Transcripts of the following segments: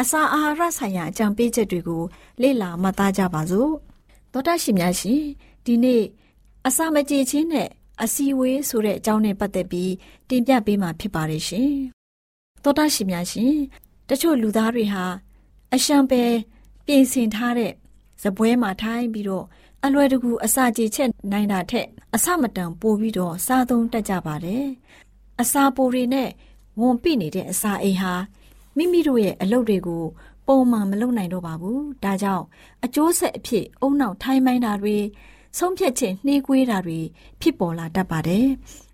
အစာအာဟာရဆိုင်ရာအကြံပေးချက်တွေကိုလေ့လာမှတ်သားကြပါစို့သောတရှိများရှင်ဒီနေ့အစာမကြေခြင်းနဲ့အစီဝေးဆိုတဲ့အကြောင်းနဲ့ပတ်သက်ပြီးတင်ပြပေးမှာဖြစ်ပါတယ်ရှင်သောတရှိများရှင်တချို့လူသားတွေဟာအရှံပဲပြင်ဆင်ထားတဲ့ဇပွဲမှာထိုင်ပြီးတော့အလွယ်တကူအစာကြေချက်နိုင်တာထက်အဆမတန်ပိုပြီးတော့စားသုံးတတ်ကြပါတယ်အစာပိုတွေနဲ့ဝန်ပိနေတဲ့အစာအိမ်ဟာ မိမိတို့ရဲ့အလုပ်တွေကိုပုံမှန်မလုပ်နိုင်တော့ပါဘူးဒါကြောင့်အကျိုးဆက်အဖြစ်အုံနောက်ထိုင်းမိုင်းတာတွေဆုံးဖြတ်ချက်နှေးကွေးတာတွေဖြစ်ပေါ်လာတတ်ပါတယ်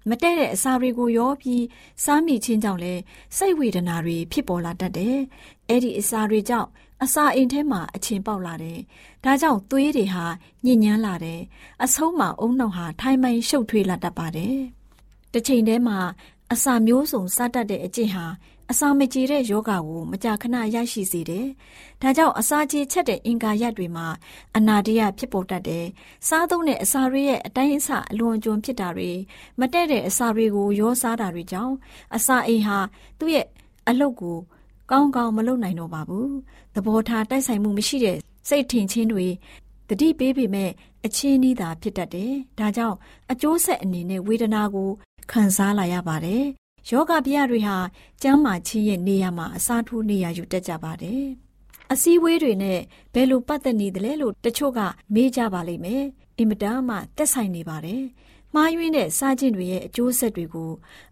မတည့်တဲ့အစာတွေကိုရောပြီးစားမိခြင်းကြောင့်လည်းစိတ်ဝေဒနာတွေဖြစ်ပေါ်လာတတ်တယ်။အဲ့ဒီအစာတွေကြောင့်အစာအိမ်ထဲမှာအချင်ပေါက်လာတယ်။ဒါကြောင့်သွေးတွေဟာညစ်ညမ်းလာတယ်။အဆုံးမှာအုံနှောက်ဟာထိုင်းမိုင်းရှုပ်ထွေးလာတတ်ပါတယ်။တစ်ချိန်တည်းမှာအစာမျိုးစုံစားတတ်တဲ့အကျင့်ဟာ အစာမကြေတဲ့ယောဂကိုမကြာခဏရရှိစေတယ်။ဒါကြောင့်အစာကြေချက်တဲ့အင်္ဂါရက်တွေမှာအနာတရဖြစ်ပေါ်တတ်တယ်။စားသုံးတဲ့အစာတွေရဲ့အတိုင်းအဆအလွန်အကျွံဖြစ်တာတွေမတည့်တဲ့အစာတွေကိုရောစားတာတွေကြောင့်အစာအိမ်ဟာသူ့ရဲ့အလုပ်ကိုကောင်းကောင်းမလုပ်နိုင်တော့ပါဘူး။သဘောထားတိုက်ဆိုင်မှုမရှိတဲ့စိတ်ထင်ချင်းတွေတတိပေးပေမဲ့အချင်းနီးတာဖြစ်တတ်တယ်။ဒါကြောင့်အကျိုးဆက်အနေနဲ့ဝေဒနာကိုခံစားလာရပါတယ် ယောဂဗျာတွေဟာကျမ်းမာခြင်းရဲ့နေရာမှာအစားထိုးနေရာယူတတ်ကြပါတယ်။အစည်းအဝေးတွေနဲ့ဘယ်လိုပတ်သက်နေသလဲလို့တချို့ကမေးကြပါလိမ့်မယ်။အင်မတန်မှတက်ဆိုင်နေပါတယ်။မှားယွင်းတဲ့စားခြင်းတွေရဲ့အကျိုးဆက်တွေကို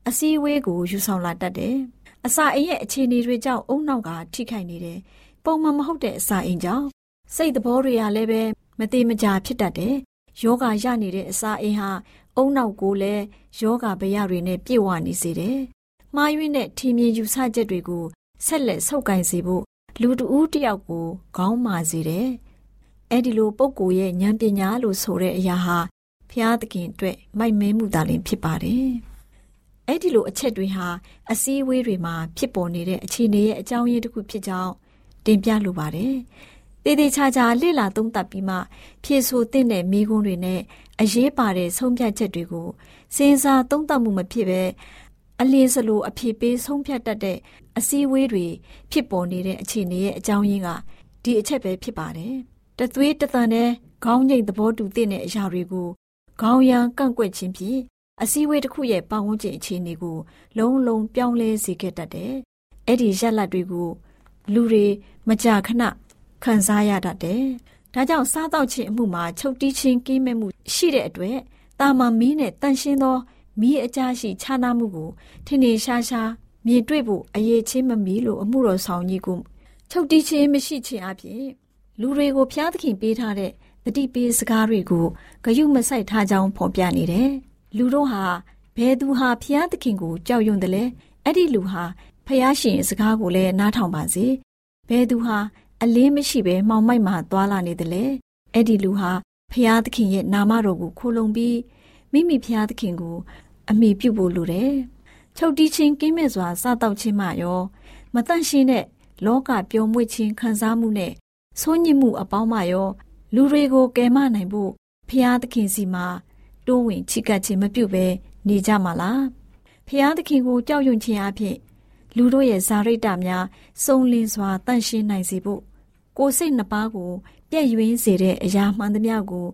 အစည်းအဝေးကိုယူဆောင်လာတတ်တယ်။အစာအိမ်ရဲ့အခြေအနေတွေကြောင့်အုံနောက်ကထိခိုက်နေတယ်။ပုံမှန်မဟုတ်တဲ့အစာအိမ်ကြောင့်စိတ်သဘောတွေကလည်းပဲမသေးမကြာဖြစ်တတ်တယ်။ယောဂရနေတဲ့အစာအိမ်ဟာ အုံနောက်ကိုလည်းယောဂဗျာတွေနဲ့ပြည့်ဝနေစေတယ်။မှားယွင်းတဲ့ထင်မြင်ယူဆချက်တွေကိုဆက်လက်ဆုပ်ကိုင်စေဖို့လူတဦးတယောက်ကိုခေါင်းမာစေတယ်။အဲ့ဒီလိုပုံကိုရဲ့ဉာဏ်ပညာလို့ဆိုတဲ့အရာဟာဖျားသခင်အတွက်မိုက်မဲမှုသာလင်ဖြစ်ပါတယ်။အဲ့ဒီလိုအချက်တွေဟာအစည်းအဝေးတွေမှာဖြစ်ပေါ်နေတဲ့အခြေအနေရဲ့အကြောင်းရင်းတစ်ခုဖြစ်ကြောင်းတင်ပြလိုပါတယ်။ တေးသေးချာချာလေ့လာသုံးသပ်ပြီးမှဖြည့်ဆို့တဲ့မိကုန်းတွေနဲ့အရေးပါတဲ့ဆုံးဖြတ်ချက်တွေကိုစဉ်းစားသုံးသပ်မှုမဖြစ်ပဲအလင်းစလိုအဖြစ်ပေးဆုံးဖြတ်တတ်တဲ့အစည်းအဝေးတွေဖြစ်ပေါ်နေတဲ့အခြေအနေရဲ့အကြောင်းရင်းကဒီအချက်ပဲဖြစ်ပါတယ်။တသွေးတသန်နဲ့ခေါင်းငိတ်သဘောတူတဲ့အရာတွေကိုခေါင်းရန်ကန့်ကွက်ခြင်းဖြင့်အစည်းအဝေးတစ်ခုရဲ့ပတ်ဝန်းကျင်အခြေအနေကိုလုံးလုံးပြောင်းလဲစေခဲ့တတ်တယ်။အဲ့ဒီရက်လက်တွေကိုလူတွေမကြာခဏ ခံစားရတတ်တယ်။ဒါကြောင့်စားတော့ခြင်းအမှုမှာချုပ်တီးခြင်းကင်းမဲ့မှုရှိတဲ့အတွက်တာမန်မီးနဲ့တန်ရှင်းသောမီးအကြရှိခြားနာမှုကိုထင်ထင်ရှားရှားမြင်တွေ့ဖို့အရေးချင်းမမီလို့အမှုတော်ဆောင်ကြီးကိုချုပ်တီးခြင်းမရှိခြင်းအပြင်လူတွေကိုဖျားသခင်ပေးထားတဲ့တတိပေးစကားတွေကိုဂယုမဆိုင်ထားကြောင်းဖော်ပြနေတယ်။လူတို့ဟာဘယ်သူဟာဖျားသခင်ကိုကြောက်ရွံ့တယ်လဲအဲ့ဒီလူဟာဖျားရှင်စကားကိုလည်းနားထောင်ပါစေ။ဘယ်သူဟာ အလင်းမရှိဘဲမှောင်မိုက်မှသွာလာနေတယ်လေအဲ့ဒီလူဟာဖျားသခင်ရဲ့နာမတော်ကိုခိုးလုံပြီးမိမိဖျားသခင်ကို အမိပြုဖို့လိုတယ်။ချုပ်တီးခြင်းကင်းမဲ့စွာစားတော့ခြင်းမှရောမတန့်ရှင်းတဲ့လောကပျော်မွေ့ခြင်းခံစားမှုနဲ့ဆိုးညစ်မှုအပေါင်းမှရော လူတွေကိုကယ်မနိုင်ဖို့ဖျားသခင်စီမှာတိုးဝင်ချိကပ်ခြင်းမပြုတ်ပဲနေကြမှာလားဖျားသခင်ကိုကြောက်ရွံ့ခြင်းအဖြစ်လူတို့ရဲ့ဇာရိတများစုံလင်စွာတန့်ရှင်းနိုင်စေဖို့ ကိုယ်စိတ်နှပါကို ပြည့်ရွင်းစေတဲ့အရာမှန်သမျှကို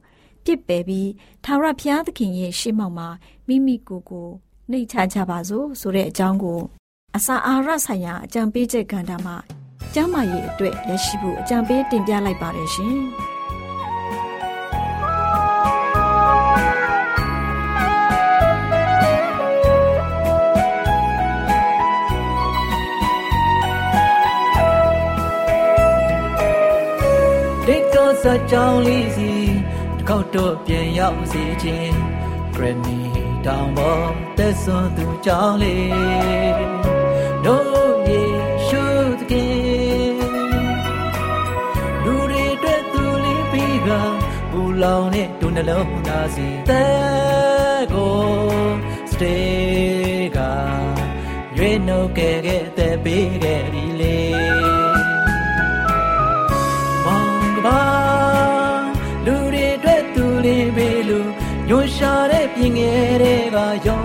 ပြစ်ပယ်ပြီးထာဝရဘုရားသခင်ရဲ့ရှေ့မှောက်မှာမိမိကိုယ်ကိုနှိတ်ချကြပါစို့ဆိုတဲ့အကြောင်းကို အစာအာဟာရဆိုင်ရာအကြံပေးချက်ကဏ္ဍမှာကျမ်းမာရေးအတွက်ရရှိဖို့အကြံပေးတင်ပြလိုက်ပါတယ်ရှင်။ ဒီတော့စကြောင်းလေးစီကောက်တော့ပြန်ရောက်စေခြင်းဂရမီတောင်ပေါ်သက်စွန်သူကြောင်းလေးတို့ယေရှုသခင်လူတွေအတွက်သူလေးပြီးကပူလောင်တဲ့ဒုနှလုံးသားစီတဲ့ကိုစတေးကရွေးနှုတ်ခဲ့ခဲ့တဲ့ပေးခဲ့ဒီလေး မောင်ကပါလေးပေလူညွှန်ရှာတဲ့ပြင်ငယ်တွေကယုံ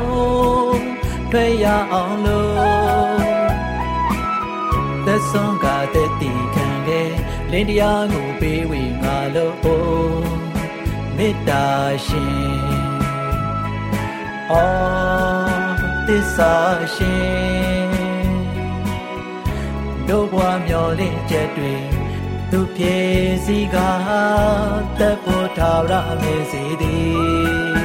ထွက်ရအောင်လို့သက်ဆုံးကတဲ့တီခံခဲ့လင်းတရားကိုပေးဝေငါလို့မေတ္တာရှင်အော်သစ္စာရှင်တို့ဘွားမျောလင့်ချက်တွေ သူပြေစီကတပ်ဖို့ထာဝရမေစီသည်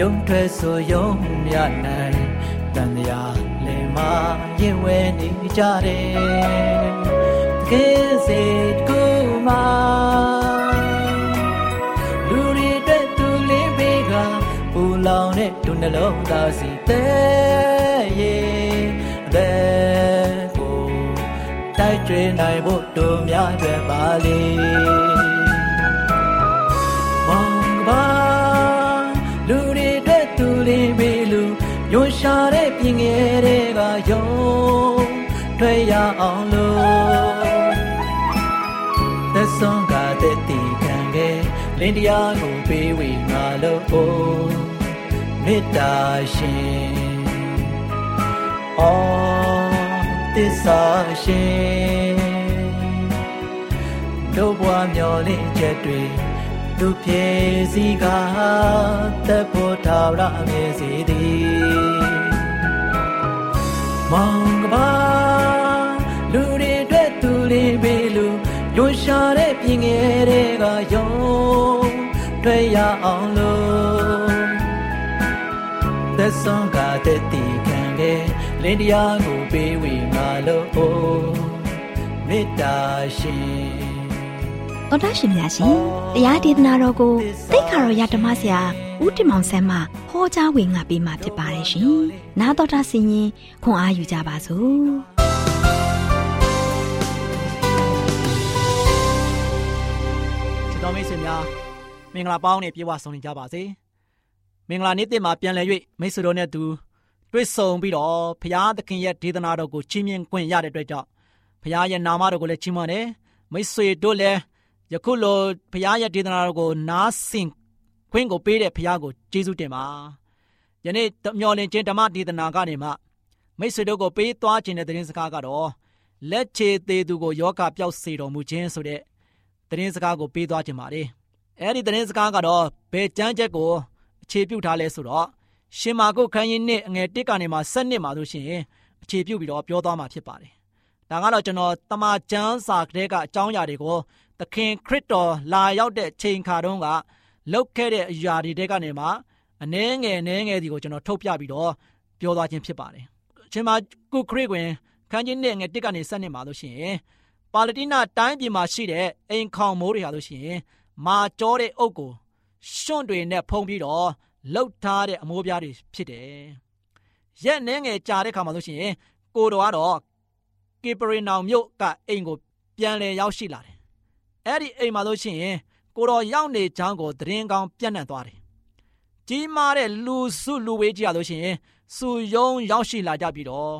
ယုံထွက်ဆိုယုံမြနိုင်တန်ရာလေမာ ရင်ဝဲနေကြတယ်တကယ်စေကူမာလူတွေတဲ့သူလေးဘေးကပူလောင်တဲ့ဒုနှလုံးသားစီတဲ့ရဲ့တဲ့ကိုတိုက်ကျွေးနိုင်ဖို့တို့များတွေပါလေမောင်ကပါလူတွေတဲ့သူလေးဘေးလူညွှန်ရှာတဲ့ပြင်ငယ်တွေက ယုံထွက်ရအောင်လို့သက်ဆုံးကတဲ့တီခံခဲ့လင်းတရားကိုပေးဝေငါလို့မေတ္တာရှင်အော်သစ္စာရှင်တို့ဘွားမျောလင့်ချက်တွေသူပြေစီကတပ်ဖို့ထာဝရမြေစီသည် မောင်ကပါလူတွေအတွက်သူလေးပေးလူညရွှရှာတဲ့ပြင်ငယ်တွေကယုံတွေ့ရအောင်လို့သက်ဆုံးကတဲ့တီခံခဲ့လင်းတရားကိုပေးဝေငါလို့မေတ္တာရှင် တော်တာရှင်များရှင်တရားဒေသနာတော်ကိုတိတ်ခါတော်ရဓမ္မဆရာဦးတင်မောင်ဆန်းမှဟောကြားဝင်ငါပေးมาဖြစ်ပါတယ်ရှင်။နာတော်တာဆင်ရင်ခွန်အားယူကြပါစို့။ချစ်တော်မိတ်ဆွေများမင်္ဂလာပေါင်းနဲ့ပြေဝဆုံနေကြပါစေ။မင်္ဂလာနေ့တင်မှာပြန်လည်၍မိတ်ဆွေတို့နဲ့တူတွေ့ဆုံပြီးတော့ဖရာသခင်ရဲ့ဒေသနာတော်ကိုချီးမြှင့်ခွင့်ရတဲ့အတွက်ကြောင့်ဖရာရဲ့နာမတော်ကိုလည်းချီးမွမ်းတယ်။မိတ်ဆွေတို့လည်း ယခုလိုဘုရားရဲ့ဒေသနာတော်ကိုနားဆင်ခွင့်ကိုပေးတဲ့ဘုရားကိုကျေးဇူးတင်ပါယနေ့မျော်လင့်ခြင်းဓမ္မဒေသနာကနေမှမိတ်ဆွေတို့ကိုပေးသွားခြင်းတဲ့သတင်းစကားကတော့လက်ချေသေးသူကိုယောဂပျောက်စေတော်မူခြင်းဆိုတဲ့သတင်းစကားကိုပေးသွားခြင်းပါတယ်အဲ့ဒီသတင်းစကားကတော့ဘယ်ကျမ်းချက်ကိုအခြေပြုထားလဲဆိုတော့ရှင်မာကုခန်းကြီးနှစ်အငယ်1ကနေမှ7နှစ်မှာဆိုရှင်အခြေပြုပြီးတော့ပြောသွားမှာဖြစ်ပါတယ်ဒါကတော့ကျွန်တော်တမန်ကျမ်းစာကလေးကအကြောင်းအရာတွေကို သခင်ခရစ်တော်လာရောက်တဲ့ချိန်ခါတုန်းကလောက်ခဲ့တဲ့အရာတွေတဲကနေမှအနှဲငယ်နှဲငယ်ဒီကိုကျွန်တော်ထုတ်ပြပြီးတော့ပြောသွားခြင်းဖြစ်ပါတယ်။အချိန်မှာကုခရစ်ဝင်ခန်းကြီးနဲ့ငယ်တစ်ကနေဆက်နေမှာလို့ရှိရင်ပါလတိနာတိုင်းပြည်မှာရှိတဲ့အိမ်ခေါင်မိုးတွေဟာလို့ရှိရင်မာကြောတဲ့အုပ်ကိုရွှွန့်တွေနဲ့ဖုံးပြီးတော့လှုပ်ထားတဲ့အမိုးပြားတွေဖြစ်တယ်။ရက်နှဲငယ်ကြာတဲ့ခါမှာလို့ရှိရင်ကိုတော်ကတော့ကေပရီနောင်မြို့ကအိမ်ကိုပြန်လည်ရောက်ရှိလာတယ် အဲ့ဒီအိမ်မှာလို့ရှိရင်ကိုတော်ရောက်နေချောင်းကိုသတင်းကောင်းပြန့်နှံ့သွားတယ်။ကြီးမားတဲ့လူစုလူဝေးကြီးရလို့ရှိရင်စုယုံရောက်ရှိလာကြပြီးတော့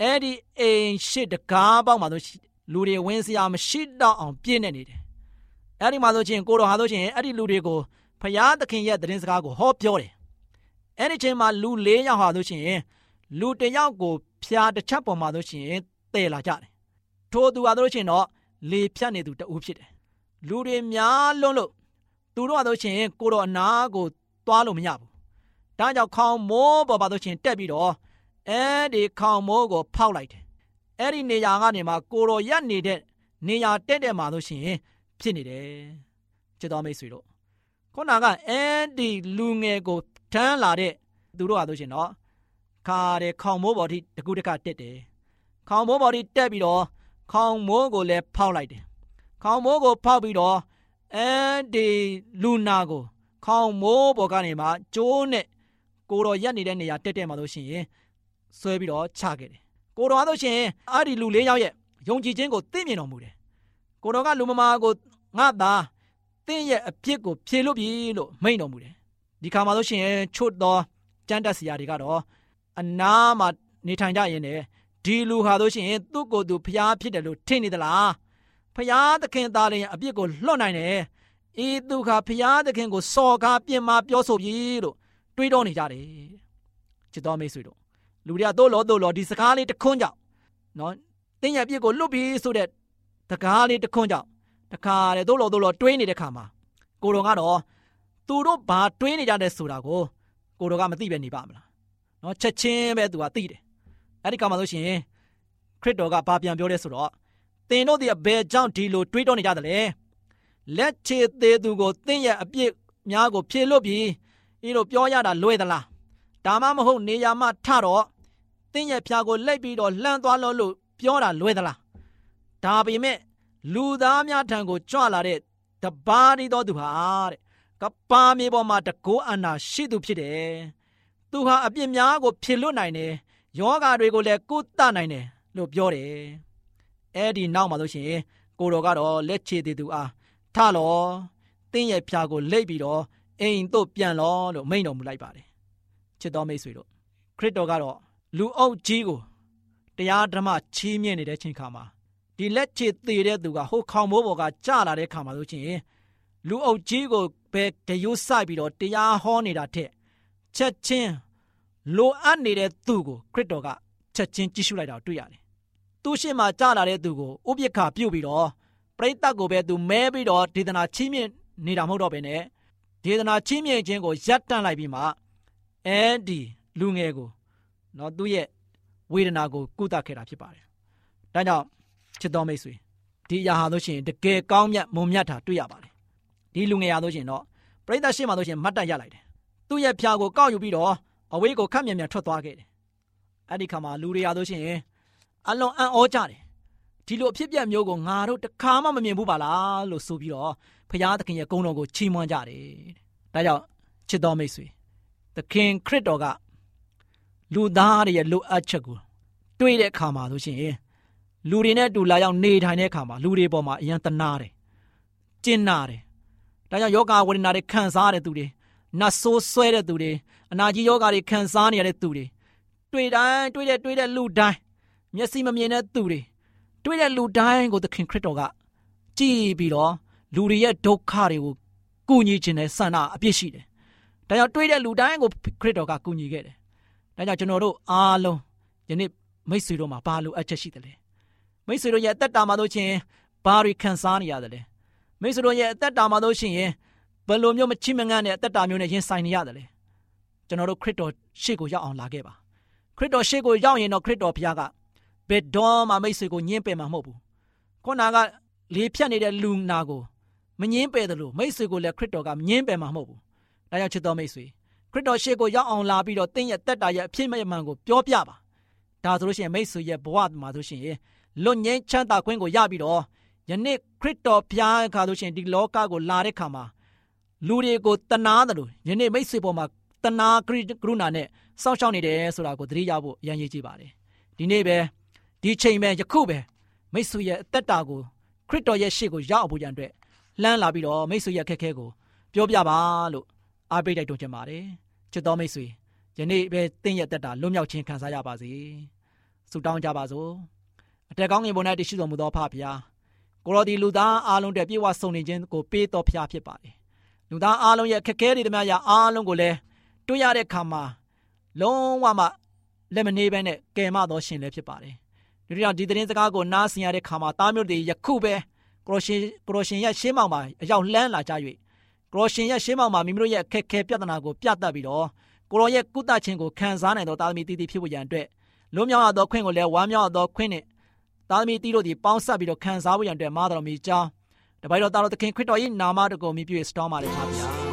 အဲ့ဒီအိမ်ရှိတကားပေါက်မှာလို့လူတွေဝင်စရာမရှိတော့အောင်ပြည့်နေနေတယ်။အဲ့ဒီမှာလို့ချင်းကိုတော်ဟာလို့ချင်းအဲ့ဒီလူတွေကိုဖျားသခင်ရဲ့သတင်းစကားကိုဟောပြောတယ်။အဲ့ဒီချိန်မှာလူ၄ယောက်ဟာလို့ချင်းလူတယောက်ကိုဖျားတစ်ချက်ပေါ်မှာလို့ချင်းတည်လာကြတယ်။ထိုသူဟာလို့ချင်းတော့လေဖြတ်နေသူတဦးဖြစ်တယ် လူတွေများလွန်းလို့သူတို့ကတော့ရှင်ကိုတော့အနာကိုသွားလို့မရဘူး။ဒါကြောင့်ခေါင်မိုးပေါ်ပါတော့ရှင်တက်ပြီးတော့အဲဒီခေါင်မိုးကိုဖောက်လိုက်တယ်။အဲ့ဒီနေရာကနေမှကိုတော်ရက်နေတဲ့နေရာတက်တဲ့မှာတော့ရှင်ဖြစ်နေတယ်။ချစ်တော်မိတ်ဆွေတို့ခုနကအဲဒီလူငယ်ကိုထမ်းလာတဲ့သူတို့ကတော့ရှင်တော့ခါတဲ့ခေါင်မိုးပေါ်ထိတကူတကတက်တယ်။ခေါင်မိုးပေါ်ထိတက်ပြီးတော့ခေါင်မိုးကိုလည်းဖောက်လိုက်တယ် ခေါင်းမိုးကိုဖောက်ပြီးတော့အဲဒီလူနာကိုခေါင်းမိုးပေါ်ကနေမှကျိုးနဲ့ကိုတော်ရက်နေတဲ့နေရာတက်တက်မှလို့ရှိရင်ဆွဲပြီးတော့ချခဲ့တယ်ကိုတော်ဆိုရှင်အဲ့ဒီလူလေးယောက်ရဲ့ယုံကြည်ခြင်းကိုသိမြင်တော်မူတယ်ကိုတော်ကလူမမာကိုငါသားသင်ရဲ့အဖြစ်ကိုဖြေလို့ပြီလို့မိန့်တော်မူတယ်ဒီခါမှာလို့ရှိရင်ချွတ်သောကျမ်းတက်စရာတွေကတော့အနာမှာနေထိုင်ကြရင်လည်းဒီလူဟာလို့ရှိရင်သူ့ကိုယ်သူဖျားဖြစ်တယ်လို့ထင်နေသလား ဖျားသခင်သားလည်းအပြစ်ကိုလွတ်နိုင်တယ်။ဤသူခါဖျားသခင်ကိုစော်ကားပြင်မာပြောဆိုပြီလို့တွေးတောနေကြတယ်။ချစ်တော်မိတ်ဆွေတို့လူတွေကသို့လောသို့လောဒီစကားလေးတခွန်းကြောင့်နော်တင်းရဲ့အပြစ်ကိုလွတ်ပြီဆိုတဲ့တကားလေးတခွန်းကြောင့်တခါလေသို့လောသို့လောတွေးနေတဲ့ခါမှာကိုတော်ကတော့သူတို့ဘာတွေးနေကြတဲ့ဆိုတာကိုကိုတော်ကမသိပဲနေပါမလား။နော်ချက်ချင်းပဲသူကသိတယ်။အဲ့ဒီကမှလို့ရှိရင်ခရစ်တော်ကဘာပြန်ပြောလဲဆိုတော့ သင်တို့သည်ဘယ်ကြောင့်ဒီလိုတွေးတောနေကြသလဲလက်ချေသေးသူကိုသင်ရဲ့အပြစ်များကိုဖြေလွတ်ပြီးဤလိုပြောရတာလွယ်သလားဒါမှမဟုတ်နေရာမှထတော့သင်ရဲ့ဖျားကိုလိုက်ပြီးတော့လှမ်းသွားလို့လို့ပြောတာလွယ်သလားဒါပေမဲ့လူသားများထံကိုကြွလာတဲ့တပါးဒီတော်သူဟာတဲ့ကပါမြေပေါ်မှာတကိုးအနာရှိသူဖြစ်တယ်သူဟာအပြစ်များကိုဖြေလွတ်နိုင်တယ်ယောဂါတွေကိုလည်းကုသနိုင်တယ်လို့ပြောတယ် အဲ့ဒီနောက်မှာလို့ရှိရင်ကိုတော်ကတော့လက်ချေသေးသူအားထလောတင်းရဲ့ဖြာကိုလိပ်ပြီးတော့အိမ်တို့ပြန်လောလို့မိန့်တော်မူလိုက်ပါတယ်ချစ်တော်မိတ်ဆွေတို့ခရစ်တော်ကတော့လူအုပ်ကြီးကိုတရားဓမ္မချီးမြှင့်နေတဲ့ချိန်ခါမှာဒီလက်ချေသေးတဲ့သူကဟိုခေါင်မိုးပေါ်ကကြလာတဲ့ခါမှာလို့ချင်းလူအုပ်ကြီးကိုပဲတရုပ်ဆိုင်ပြီးတော့တရားဟောနေတာတဲ့ချက်ချင်းလိုအပ်နေတဲ့သူကိုခရစ်တော်ကချက်ချင်းကြည့်ရှုလိုက်တာတွေ့ရတယ် သူ့ရှေ့မှာကြာလာတဲ့သူကိုဥပိ္ပခာပြုတ်ပြီးတော့ပရိသတ်ကိုပဲသူမဲပြီးတော့ဒေသနာချီးမြှင့်နေတာမဟုတ်တော့ဘဲနဲ့ဒေသနာချီးမြှင့်ခြင်းကိုရပ်တန့်လိုက်ပြီးမှအဲဒီလူငယ်ကိုနော်သူ့ရဲ့ဝေဒနာကိုကုသခဲ့တာဖြစ်ပါတယ်။ဒါကြောင့်ချစ်တော်မိတ်ဆွေဒီအရာဟာဆိုရှင်တကယ်ကောင်းမြတ်မွန်မြတ်တာတွေ့ရပါတယ်ဒီလူငယ်ဟာဆိုရှင်တော့ပရိသတ်ရှေ့မှာဆိုရှင်မတ်တက်ရလိုက်တယ်သူ့ရဲ့ဖျာကိုကောက်ယူပြီးတော့အဝေးကိုခတ်မြန်မြန်ထွက်သွားခဲ့တယ်အဲ့ဒီခါမှာလူတွေဟာဆိုရှင် အလွန်အံ့ဩကြတယ်ဒီလိုအဖြစ်ပြက်မျိုးကိုငါတို့တခါမှမမြင်ဘူးပါလားလို့ဆိုပြီးတော့ဖခင်သခင်ရဲ့ဂုဏ်တော်ကိုချီးမွမ်းကြတယ်ဒါကြောင့်ချစ်တော်မိတ်ဆွေသခင်ခရစ်တော်ကလူသားတွေရဲ့လိုအပ်ချက်ကိုတွေးတဲ့အခါမှာဆိုရှင်လူတွေနဲ့တူလာရောက်နေထိုင်တဲ့အခါမှာလူတွေပေါ်မှာအယံတနာတယ်ကျင်နာတယ်ဒါကြောင့်ယောဂဝေဒနာတွေခံစားရတဲ့သူတွေနတ်ဆိုးဆွဲတဲ့သူတွေအနာကြီးယောဂတွေခံစားနေရတဲ့သူတွေတွေ့တိုင်းတွေ့တဲ့တွေ့တဲ့လူတိုင်း မျက်စိမမြင်တဲ့သူတွေတွေ့တဲ့လူတိုင်းကိုသခင်ခရစ်တော်ကကြည်ပြီးတော့လူတွေရဲ့ဒုက္ခတွေကိုကူညီခြင်းနဲ့ဆန္ဒအပြည့်ရှိတယ်။ဒါကြောင့်တွေ့တဲ့လူတိုင်းကိုခရစ်တော်ကကူညီခဲ့တယ်။ဒါကြောင့်ကျွန်တော်တို့အားလုံးယနေ့မိတ်ဆွေတို့မှာဘာလိုအပ်ချက်ရှိတယ်လဲ။မိတ်ဆွေတို့ရဲ့အသက်တာမှာတို့ချင်းဘာတွေခံစားနေရတယ်လဲ။မိတ်ဆွေတို့ရဲ့အသက်တာမှာတို့ချင်းဘယ်လိုမျိုးမချိမငန်းတဲ့အသက်တာမျိုးနဲ့ရင်ဆိုင်နေရတယ်လဲ။ကျွန်တော်တို့ခရစ်တော်ရှေ့ကိုရောက်အောင်လာခဲ့ပါ။ခရစ်တော်ရှေ့ကိုရောက်ရင်တော့ခရစ်တော်ဘုရားက ဘယ်တော့မှမိတ်ဆွေကိုညှင်းပယ်မှာမဟုတ်ဘူးခုနကလေဖြတ်နေတဲ့လူနာကိုမငင်းပယ်တယ်လို့မိတ်ဆွေကိုလည်းခရစ်တော်ကငင်းပယ်မှာမဟုတ်ဘူးဒါကြောင့်ချစ်တော်မိတ်ဆွေခရစ်တော်ရှေ့ကိုရောက်အောင်လာပြီးတော့တင်းရဲ့တက်တာရဲ့အဖြစ်မဲ့မှန်ကိုပြောပြပါဒါဆိုလို့ရှိရင်မိတ်ဆွေရဲ့ဘဝမှာဆိုရှင်လွတ်ငင်းချမ်းသာခွင့်ကိုရပြီးတော့ယနေ့ခရစ်တော်ဘုရားခါဆိုရှင်ဒီလောကကိုလာတဲ့ခါမှာလူတွေကိုတနာတယ်လို့ယနေ့မိတ်ဆွေပေါ်မှာတနာကရုဏာနဲ့စောင့်ရှောက်နေတယ်ဆိုတာကိုသတိရဖို့အရန်ရည်ကြည့်ပါတယ်ဒီနေ့ပဲ ဒီချိန်ပဲယခုပဲမိတ်ဆွေရဲ့အသက်တာကိုခရစ်တော်ရဲ့ရှေ့ကိုရောက်ဖို့ရန်အတွက်လှမ်းလာပြီးတော့မိတ်ဆွေရဲ့ခက်ခဲကိုပြောပြပါလို့အားပေးတိုက်တွန်းချင်ပါတယ်ချစ်တော်မိတ်ဆွေယနေ့ပဲသင်ရဲ့တက်တာလွတ်မြောက်ခြင်းခံစားရပါစေဆုတောင်းကြပါစို့အတက်ကောင်းငင်ပေါ်၌တရှိတော်မူသောဖဖျားကိုရောဒီလူသားအားလုံးတဲ့ပြေဝဆုံနေခြင်းကိုပေးတော်ဖျားဖြစ်ပါတယ်လူသားအားလုံးရဲ့ခက်ခဲတွေတည်းများအားလုံးကိုလည်းတွေ့ရတဲ့ခါမှာလုံးဝမှလက်မနေဘဲနဲ့ကယ်မတော်ရှင်လည်းဖြစ်ပါတယ် ဒီတော့ဒီသတင်းစကားကိုနားဆင်ရတဲ့ခါမှာတားမျိုးတွေယခုပဲကရိုရှင်ကရိုရှင်ရဲ့ရှင်းမောင်မှာအရောက်လှမ်းလာကြ၍ကရိုရှင်ရဲ့ရှင်းမောင်မှာမိမိတို့ရဲ့အခက်ခဲပြဿနာကိုပြတတ်ပြီးတော့ကိုရောရဲ့ကုသခြင်းကိုခံစားနိုင်သောတာသမီတည်တည်ဖြစ်ဖို့ရန်အတွက်လွံ့မြောက်ရသောခွင့်ကိုလည်းဝမ်းမြောက်ရသောခွင့်နဲ့တာသမီတီတို့ဒီပေါင်းဆက်ပြီးတော့ခံစားဖို့ရန်အတွက်မာတော်မီကြောင်းတပိုက်တော်တာတော်သခင်ခရစ်တော်၏နာမတော်ကိုမြည်ပြည့်စတောင်းပါလေပါဗျာ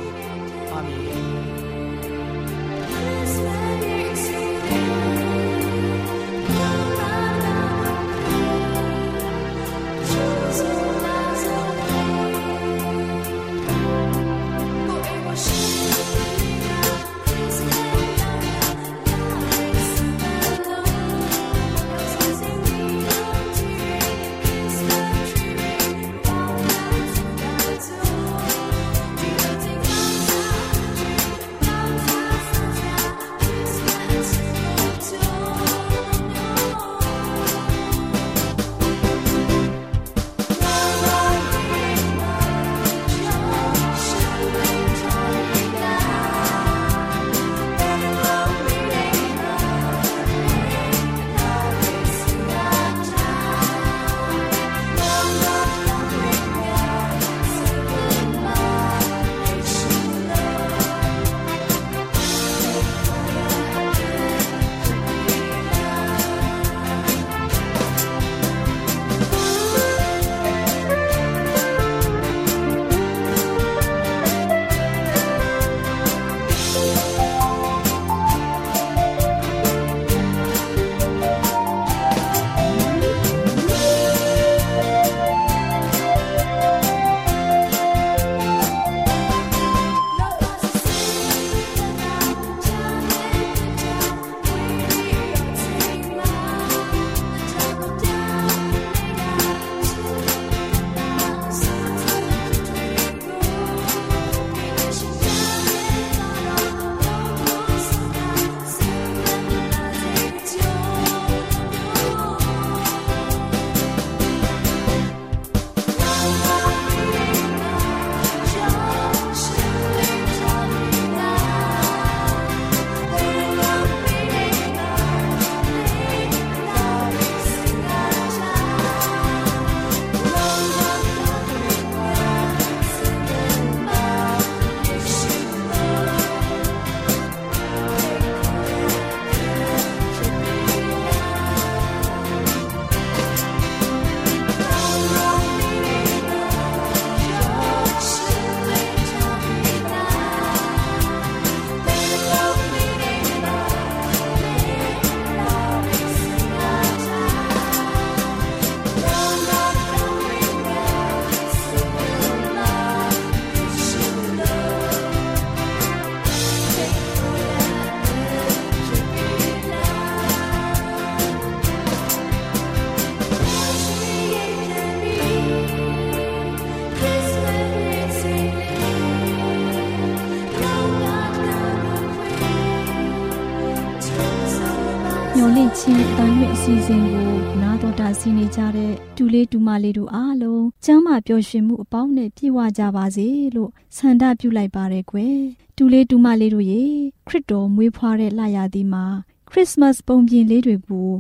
နာတော်တာဆင်းနေကြတဲ့ဒူလေးဒူမလေးတို့အားလုံးကျမ်းမာပျော်ရွှင်မှုအပေါင်းနဲ့ပြည့်ဝကြပါစေလို့ဆန္ဒပြုလိုက်ပါရယ်ကွယ်ဒူလေးဒူမလေးတို့ရေခရစ်တော်မွေးဖွားတဲ့လရာသီမှာခရစ်စမတ်ပုံပြင်လေးတွေကို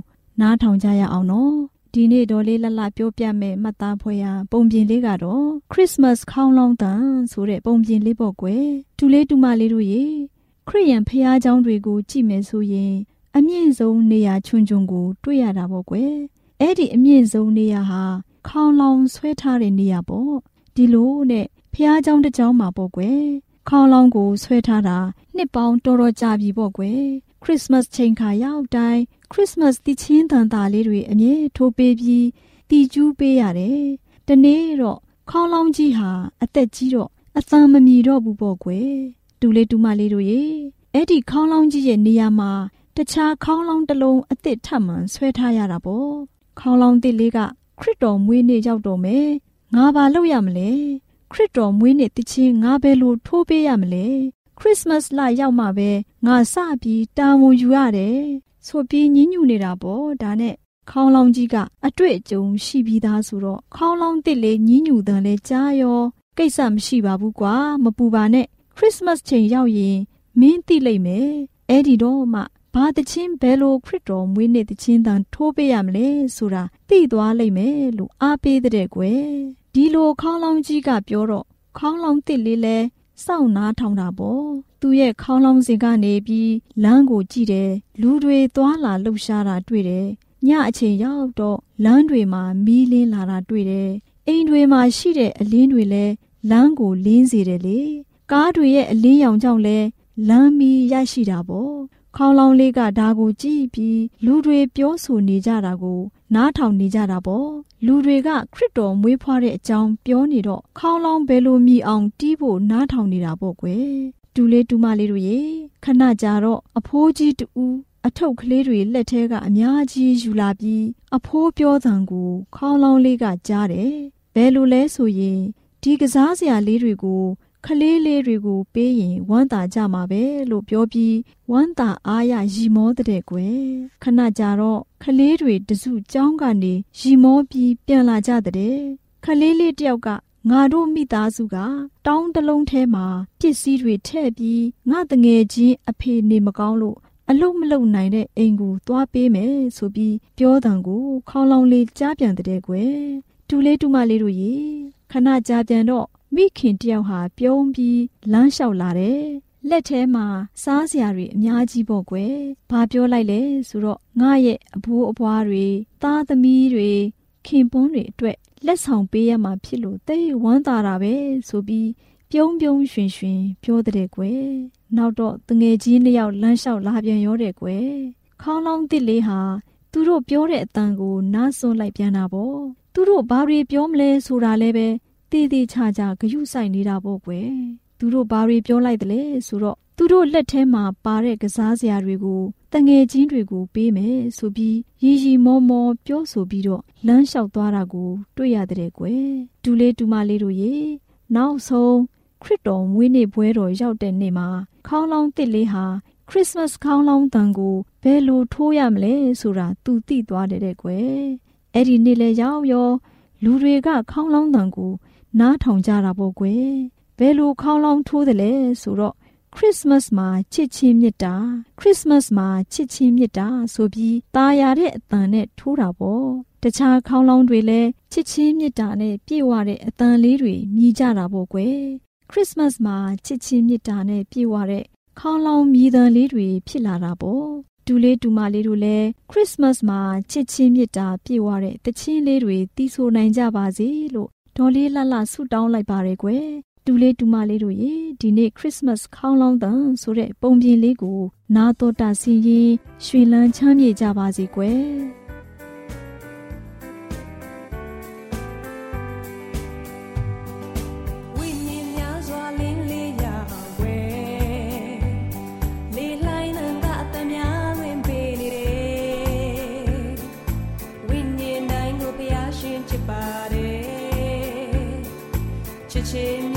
နားထောင်ကြရအောင်နော်ဒီနေ့တော်လေးလှလှပြောပြမဲ့မှတ်သားဖွယ်ရာပုံပြင်လေးကတော့ခရစ်စမတ်ခေါင်းလောင်းတန်ဆိုတဲ့ပုံပြင်လေးပေါ့ကွယ်ဒူလေးဒူမလေးတို့ရေခရိယန်ဖះเจ้าတွေကိုကြည့်မယ်ဆိုရင်အမြင့်ဆုံးနေရာချွန်ချွန်ကို တွေ့ရတာပေါ့ကွယ် အဲ့ဒီအမြင့်ဆုံးနေရာဟာခေါင်းလောင်ဆွဲထားတဲ့နေရာပေါ့ဒီလိုနဲ့ဖះเจ้าတစ်เจ้าမှာပေါ့ကွယ်ခေါင်းလောင်ကိုဆွဲထားတာနှစ်ပေါင်းတော်တော်ကြာပြီပေါ့ကွယ်ခရစ်စမတ်ချိန်ခါရောက်တိုင်းခရစ်စမတ်တည်ချင်းတန်တာလေးတွေအမြဲထိုးပေးပြီးတည်ကျူးပေးရတယ်တနေ့တော့ခေါင်းလောင်ကြီးဟာအသက်ကြီးတော့အသံမမီတော့ဘူးပေါ့ကွယ်တူလေးတူမလေးတို့ရေအဲ့ဒီခေါင်းလောင်းကြီးရဲ့နေရာမှာတခြားခေါင်းလောင်းတစ်လုံးအစ်စ်ထပ်မှန်ဆွဲထားရတာပေါ့ ခေါင်းလောင်းတစ်လေးကခရစ်တော်မွေးနေ့ရောက်တော့မယ်ငါဘာလုပ်ရမလဲခရစ်တော်မွေးနေ့တခြင်းငါဘယ်လိုထိုးပေးရမလဲခရစ်စမတ်လရောက်မှပဲငါစပြီးတာဝန်ယူရတယ်ဆိုပြီးညှဉ်းညူနေတာပေါ့ဒါနဲ့ခေါင်းလောင်းကြီးကအတွေ့အကြုံရှိပြီးသားဆိုတော့ခေါင်းလောင်းတစ်လေးညှဉ်းညူတယ်လဲကြားရောကိစ္စမရှိပါဘူးကွာမပူပါနဲ့ခရစ်စမတ်ချိန်ရောက်ရင်မင်းသိလိမ့်မယ်အဲ့ဒီတော့မှ ဘာတချင်းဘယ်လိုခရစ်တော်မွေးနေ့တချင်းတန်ထိုးပေးရမလဲဆိုတာသိသွားလိမ့်မယ်လို့အားပေးတဲ့ကွယ်ဒီလိုခေါင်းလောင်းကြီးကပြောတော့ခေါင်းလောင်းတစ်လေးလဲစောင့်နားထောင်တာပေါ့သူရဲ့ခေါင်းလောင်းစင်ကနေပြီးလမ်းကိုကြည့်တယ်လူတွေသွားလာလှုပ်ရှားတာတွေ့တယ်ညအချိန်ရောက်တော့လမ်းတွေမှာမီးလင်းလာတာတွေ့တယ်အိမ်တွေမှာရှိတဲ့အလင်းတွေလည်းလမ်းကိုလင်းစေတယ်လေကားတွေရဲ့အလင်းရောင်ကြောင့်လဲလမ်းမီရရှိတာပေါ့ ခေါင်းလောင်းလေးကဒါကိုကြည့်ပြီးလူတွေပြောဆိုနေကြတာကို နားထောင်နေကြတာပေါ့လူတွေကခရစ်တော်မွေးဖွားတဲ့အကြောင်းပြောနေတော့ခေါင်းလောင်းဘယ်လိုမြည်အောင်တီးဖို့နားထောင်နေတာပေါ့ကွယ်တူလေးတူမလေးတို့ရေခဏကြာတော့အဖိုးကြီးတူအထုပ်ကလေးတွေလက်ထဲကအများကြီးယူလာပြီးအဖိုးပြောသံကိုခေါင်းလောင်းလေးကကြားတယ်ဘယ်လိုလဲဆိုရင်ဒီကစားစရာလေးတွေကို ခလေးလေးတွေကိုပေးရင်ဝမ်းသာကြမှာပဲလို့ပြောပြီးဝမ်းသာအားရရီမောတဲ့ကွယ်ခဏကြာတော့ခလေးတွေတစုကြောင်းကနေရီမောပြီးပြန်လာကြတဲ့ခလေးလေးတယောက်ကငါတို့မိသားစုကတောင်းတလုံးထဲမှာပစ္စည်းတွေထည့်ပြီးငါတငယ်ချင်းအဖေနေမကောင်းလို့အလုတ်မလုတ်နိုင်တဲ့အိမ်ကိုသွားပေးမယ်ဆိုပြီးပြောတံကိုခေါင်းလောင်းလေးကြားပြန်တဲ့ကွယ်တူလေးတူမလေးတို့ရေခဏကြာပြန်တော့ မိခင်တယောက်ဟာပြုံးပြီးလမ်းလျှောက်လာတယ်။လက်ထဲမှာစားစရာတွေအများကြီးပေါ့ကွယ်။ဘာပြောလိုက်လဲဆိုတော့ငါရဲ့အဘိုးအဘွားတွေသားသမီးတွေခင်ပွန်းတွေအတွက်လက်ဆောင်ပေးရမှာဖြစ်လို့တိတ်ဝမ်းသာတာပဲဆိုပြီးပြုံးပြုံးရွှင်ရွှင်ပြောတဲ့ကွယ်။နောက်တော့တငယ်ကြီးနှစ်ယောက်လမ်းလျှောက်လာပြန်ရောတဲ့ကွယ်။ခေါင်းလောင်းတစ်လေးဟာသူတို့ပြောတဲ့အတန်ကိုနားစွန်းလိုက်ပြန်တာပေါ့။သူတို့ဘာတွေပြောမလဲဆိုတာလည်းပဲ တည်တည်ချာချာဂယုဆိုင်နေတာပေါ့ကွယ်သူတို့ဘာတွေပြောလိုက်တယ်လဲဆိုတော့သူတို့လက်ထဲမှာပါတဲ့ကစားစရာတွေကိုတငယ်ချင်းတွေကိုပေးမယ်ဆိုပြီးရီရီမောမောပြောဆိုပြီးတော့လမ်းလျှောက်သွားတာကို တွေ့ရတဲ့ကွယ်ဒူလေးဒူမလေးတို့ရေနောက်ဆုံးခရစ်တော်မွေးနေ့ပွဲတော်ရောက်တဲ့နေ့မှာခေါင်းလောင်းတစ်လေးဟာခရစ်စမတ်ခေါင်းလောင်းတန်ကိုဘယ်လိုထိုးရမလဲဆိုတာသူသိသွားတယ်တဲ့ကွယ်အဲ့ဒီနေ့လဲရောက်ရောလူတွေကခေါင်းလောင်းတန်ကို နားထောင်ကြတာပေါ့ကွယ်ဘယ်လိုခေါင်းလောင်းထိုးတယ်လဲဆိုတော့ခရစ်စမတ်မှာချစ်ချင်းမြတ်တာခရစ်စမတ်မှာချစ်ချင်းမြတ်တာဆိုပြီးตาရတဲ့အတန်နဲ့ထိုးတာပေါ့တခြားခေါင်းလောင်းတွေလည်းချစ်ချင်းမြတ်တာနဲ့ပြည့်ဝတဲ့အတန်လေးတွေမြည်ကြတာပေါ့ကွယ်ခရစ်စမတ်မှာချစ်ချင်းမြတ်တာနဲ့ပြည့်ဝတဲ့ခေါင်းလောင်းမြည်တန်လေးတွေဖြစ်လာတာပေါ့ဒူလေးဒူမလေးတို့လည်းခရစ်စမတ်မှာချစ်ချင်းမြတ်တာပြည့်ဝတဲ့တခြင်းလေးတွေတီးဆိုနိုင်ကြပါစေလို့ ဒေါ်လေးလှလှဆုတောင်းလိုက်ပါရယ်ကွယ်တူလေးတူမလေးတို့ရေဒီနေ့ခရစ်စမတ်ခေါင်းလောင်းတန်ဆိုတဲ့ပုံပြင်လေးကို နာတော်တာစီရင်ရွှေလန်းချမ်းမြေကြပါစေကွယ်ဆွေယခုဝေနာလေးဆွေ ငါ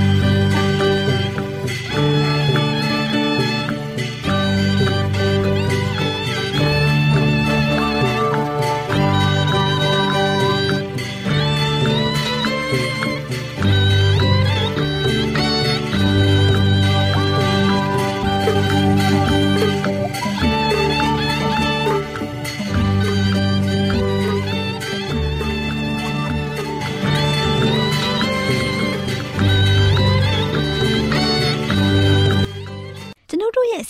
။